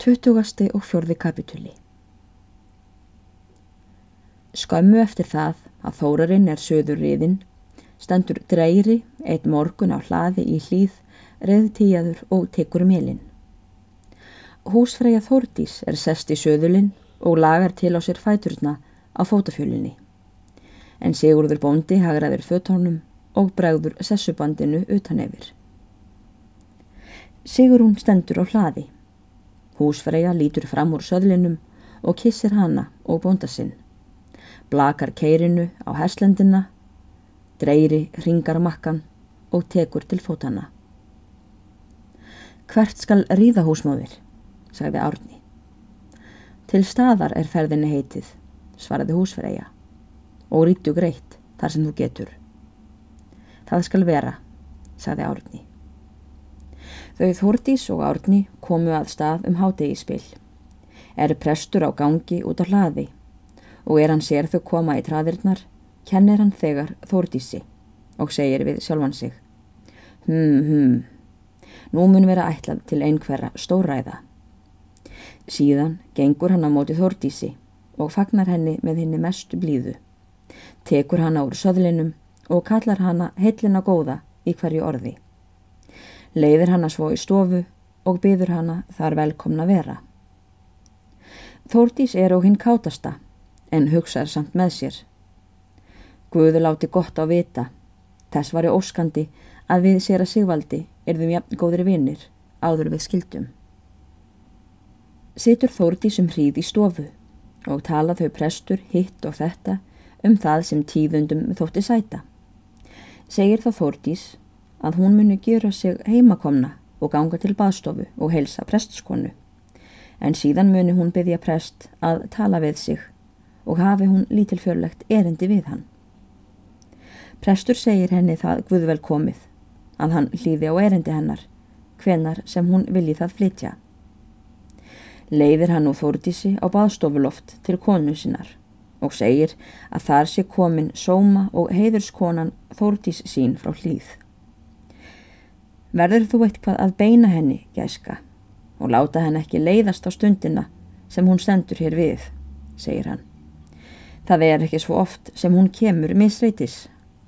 20. og 4. kapituli Skömmu eftir það að þórarinn er söður riðin, stendur dreiri eitt morgun á hlaði í hlýð, reðtíjaður og tekur melin. Húsfreyja Þórdís er sest í söðulinn og lagar til á sér fæturna á fótafjölinni. En Sigurður bóndi hagraður fötónum og bregður sessubandinu utan yfir. Sigurún stendur á hlaði. Húsfreyja lítur fram úr söðlinum og kissir hana og bónda sinn. Blakar keirinu á herslendina, dreyri ringar makkan og tekur til fótana. Hvert skal ríða húsmáðir, sagði Árni. Til staðar er ferðinni heitið, svaraði húsfreyja, og rítu greitt þar sem þú getur. Það skal vera, sagði Árni. Þau Þórdís og Árni komu að stað um hátegispill. Er prestur á gangi út á hlaði og er hann sér þau koma í traðirnar, kennir hann þegar Þórdísi og segir við sjálfan sig. Hm, hm, nú mun vera ætlað til einhverja stóræða. Síðan gengur hann á móti Þórdísi og fagnar henni með henni mestu blíðu. Tekur hanna úr söðlinum og kallar hanna heillina góða í hverju orði leiðir hana svo í stofu og byður hana þar velkomna vera. Þórtís er á hinn kátasta en hugsaður samt með sér. Guður láti gott á vita, þess var ég óskandi að við sér að Sigvaldi erðum jafn góðri vinnir áður við skildum. Situr Þórtís um hríð í stofu og tala þau prestur hitt og þetta um það sem tíðundum þótti sæta. Segir þá Þórtís að hún muni gera sig heimakomna og ganga til baðstofu og heilsa prestskonu. En síðan muni hún byggja prest að tala við sig og hafi hún lítilfjörlegt erindi við hann. Prestur segir henni það guðvel komið, að hann hlýði á erindi hennar, hvenar sem hún vilji það flytja. Leiðir hann og þórdísi á baðstofuloft til konu sinnar og segir að þar sé komin sóma og heiðurskonan þórdís sín frá hlýð. Verður þú eitthvað að beina henni, gæska, og láta henn ekki leiðast á stundina sem hún sendur hér við, segir hann. Það er ekki svo oft sem hún kemur misreitis,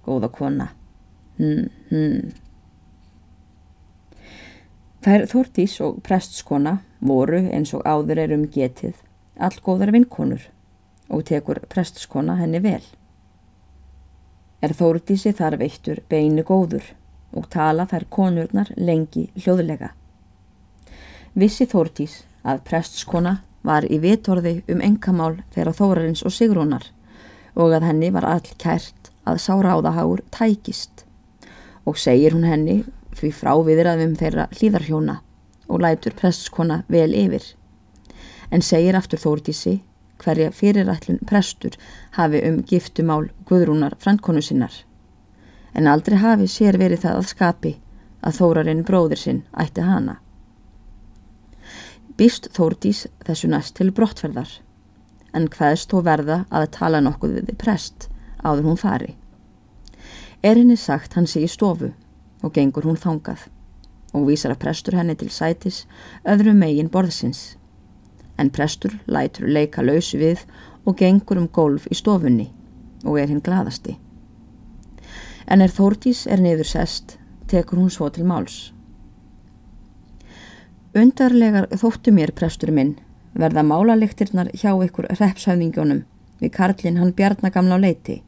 góða kona. Hmm, hmm. Þær Þórtís og prestskona voru eins og áður er um getið all góðar vinkonur og tekur prestskona henni vel. Er Þórtísi þar veittur beinu góður og tala þær konurnar lengi hljóðlega. Vissi Þórtís að prestskona var í vitorði um engamál þeirra Þórarins og Sigrónar og að henni var all kært að sáráðaháur tækist og segir hún henni því frá viðraðum þeirra hlýðarhjóna og lætur prestskona vel yfir. En segir aftur Þórtísi hverja fyrirætlun prestur hafi um giftumál Guðrúnar frankonu sinnar en aldrei hafi sér verið það að skapi að þórarinn bróðir sinn ætti hana. Býst Þórdís þessu næst til brottferðar, en hvaðst þó verða að tala nokkuð við prest áður hún fari. Er henni sagt hann sé í stofu og gengur hún þangað og vísar að prestur henni til sætis öðru megin borðsins. En prestur lætur leika lausu við og gengur um golf í stofunni og er hinn gladasti en er Þórtís er niður sest, tekur hún svo til máls. Undarlegar þóttu mér, prestur minn, verða málaliktirnar hjá ykkur repshæfningjónum við Karlinn hann bjarnagamla á leiti.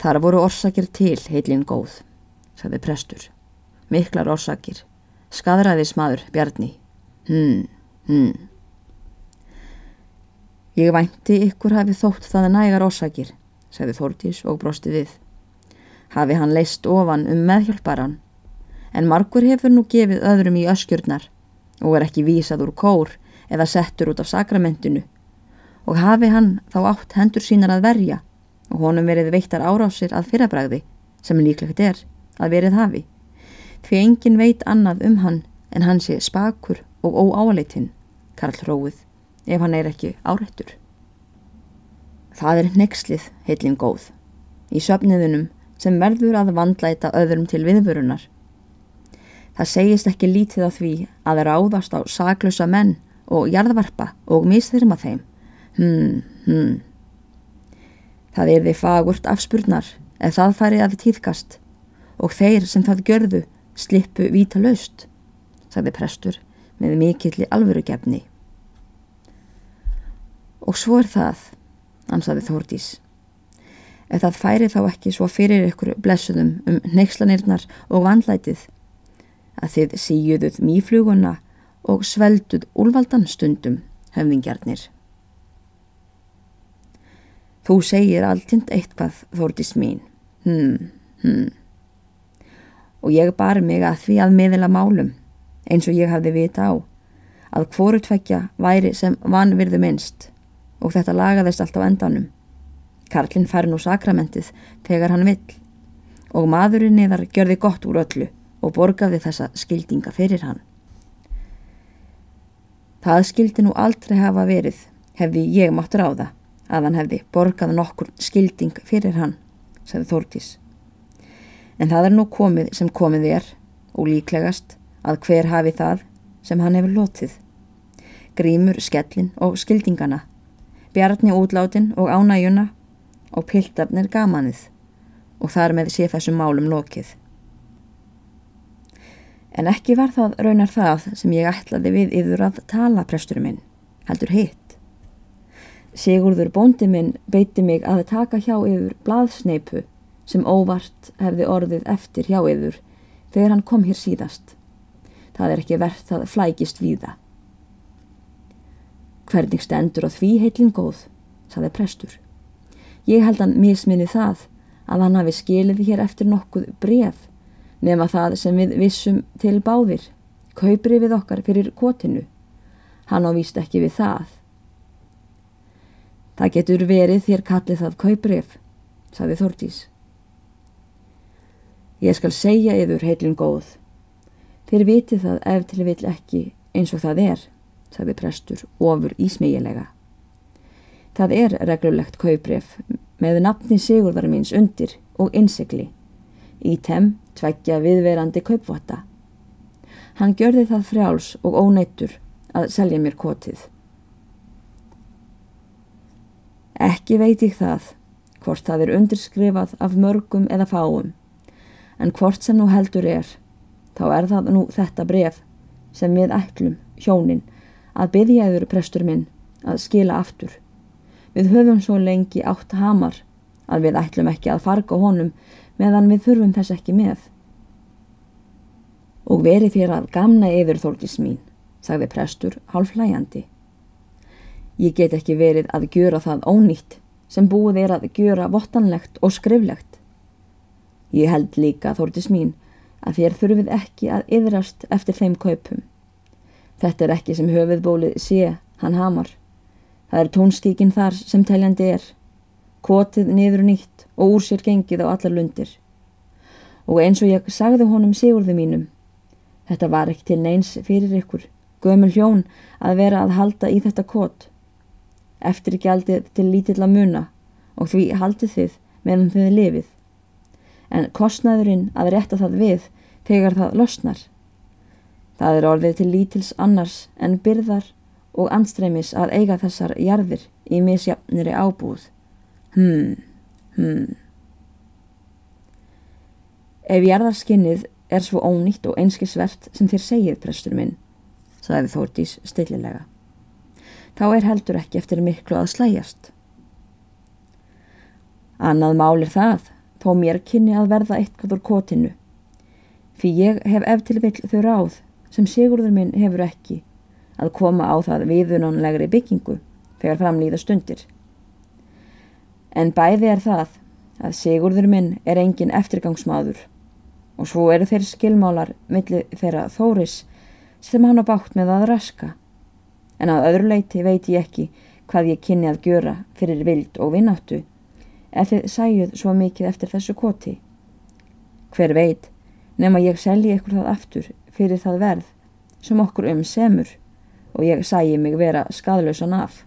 Þar voru orsakir til, heilin góð, sagði prestur. Miklar orsakir. Skadraðis maður, bjarni. Hm, hm. Ég vænti ykkur hafi þótt það nægar orsakir, sagði Þórtís og brosti við. Hafi hann leist ofan um meðhjálparan, en margur hefur nú gefið öðrum í öskjurnar og er ekki vísað úr kór eða settur út af sakramentinu og hafi hann þá átt hendur sínar að verja og honum verið veittar árásir að fyrrabræði sem líklegt er að verið hafi því engin veit annað um hann en hann sé spakur og óáleitinn Karl Róið ef hann er ekki árættur. Það er neykslið, heilin góð, í söfniðunum sem verður að vandlæta öðrum til viðvörunar. Það segist ekki lítið á því að ráðast á saklösa menn og jarðvarpa og misþyrma þeim. Hmm, hmm. Það er því fagurt afspurnar ef það færi að tíðkast og þeir sem það görðu slippu víta laust, sagði prestur með mikill í alvörugefni. Og svo er það, ansaði Þórdís. Ef það færi þá ekki svo fyrir ykkur blessuðum um neykslanirnar og vandlætið að þið síjuðuð mýfluguna og svelduð úlvaldan stundum höfðingjarnir. Þú segir alltind eitthvað Þórdís mín. Hmm, hmm. Og ég bar mig að því að miðla málum eins og ég hafði vita á að hvorutvekja væri sem vanvirðu minnst og þetta lagaðist allt á endanum. Karlinn fær nú sakramentið þegar hann vill og maðurinn niðar gjörði gott úr öllu og borgaði þessa skildinga fyrir hann. Það skildi nú aldrei hafa verið hefði ég máttur á það að hann hefði borgað nokkur skilding fyrir hann, sagði Þórtís. En það er nú komið sem komið er og líklegast að hver hafi það sem hann hefur lotið. Grímur, skellin og skildingana Bjarni útlátin og ánægjuna og piltarnir gamanið og þar með sé þessum málum lokið. En ekki var það raunar það sem ég ætlaði við yfir að tala presturinn minn, heldur hitt. Sigurður bóndi minn beiti mig að taka hjá yfir blaðsneipu sem óvart hefði orðið eftir hjá yfir þegar hann kom hér síðast. Það er ekki verðt að flækist við það. Hvernig stendur á því heitlinn góð, saði prestur. Ég held hann misminni það að hann hafi skilið hér eftir nokkuð bref nema það sem við vissum til báðir, kaupri við okkar fyrir kotinu. Hann ávist ekki við það. Það getur verið þér kallið það kauprif, saði Þortís. Ég skal segja yfir heilin góð. Þér viti það ef til vill ekki eins og það er sagði prestur ofur ísmígilega. Það er reglulegt kaupref með nafni Sigurðar míns undir og innsikli. Í tem tveggja viðverandi kaupvotta. Hann gjörði það frjáls og óneittur að selja mér kotið. Ekki veit ég það, hvort það er undirskrifað af mörgum eða fáum, en hvort sem nú heldur er, þá er það nú þetta bref sem við ætlum, hjónin, að byggja yfir prestur minn að skila aftur. Við höfum svo lengi átt hamar að við ætlum ekki að farga honum meðan við þurfum þess ekki með. Og veri þér að gamna yfir þólkis mín, sagði prestur hálf hlæjandi. Ég get ekki verið að gjöra það ónýtt sem búið er að gjöra vottanlegt og skriflegt. Ég held líka, þórtis mín, að þér þurfið ekki að yðrast eftir þeim kaupum. Þetta er ekki sem höfuðbólið sé, hann hamar. Það er tónskíkin þar sem teljandi er. Kotið niður nýtt og úr sér gengið á allar lundir. Og eins og ég sagði honum sigurðu mínum. Þetta var ekki til neins fyrir ykkur, gömul hjón að vera að halda í þetta kot. Eftir aldið til lítill að muna og því haldið þið meðan þið lifið. En kostnaðurinn að rétta það við þegar það losnar. Það er orðið til lítils annars en byrðar og anstreimis að eiga þessar jarðir í misjafniri ábúð. Hmm, hmm. Ef jarðarskinnið er svo ónýtt og einskisvert sem þér segið, prestur minn, sagði Þórtís stillilega, þá er heldur ekki eftir miklu að slæjast. Annað mál er það, þó mér kynni að verða eitthvað úr kotinu, fyrir ég hef eftir vill þau ráð sem Sigurður minn hefur ekki að koma á það viðunanlegri byggingu þegar framlýða stundir. En bæði er það að Sigurður minn er engin eftirgangsmaður og svo eru þeir skilmálar millir þeirra þóris sem hann á bátt með að raska. En að öðru leiti veit ég ekki hvað ég kynni að gjöra fyrir vild og vinnáttu ef þið sæjuð svo mikið eftir þessu koti. Hver veit, nema ég selji ykkur það aftur fyrir það verð sem okkur um semur og ég sæi mig vera skadlausan af.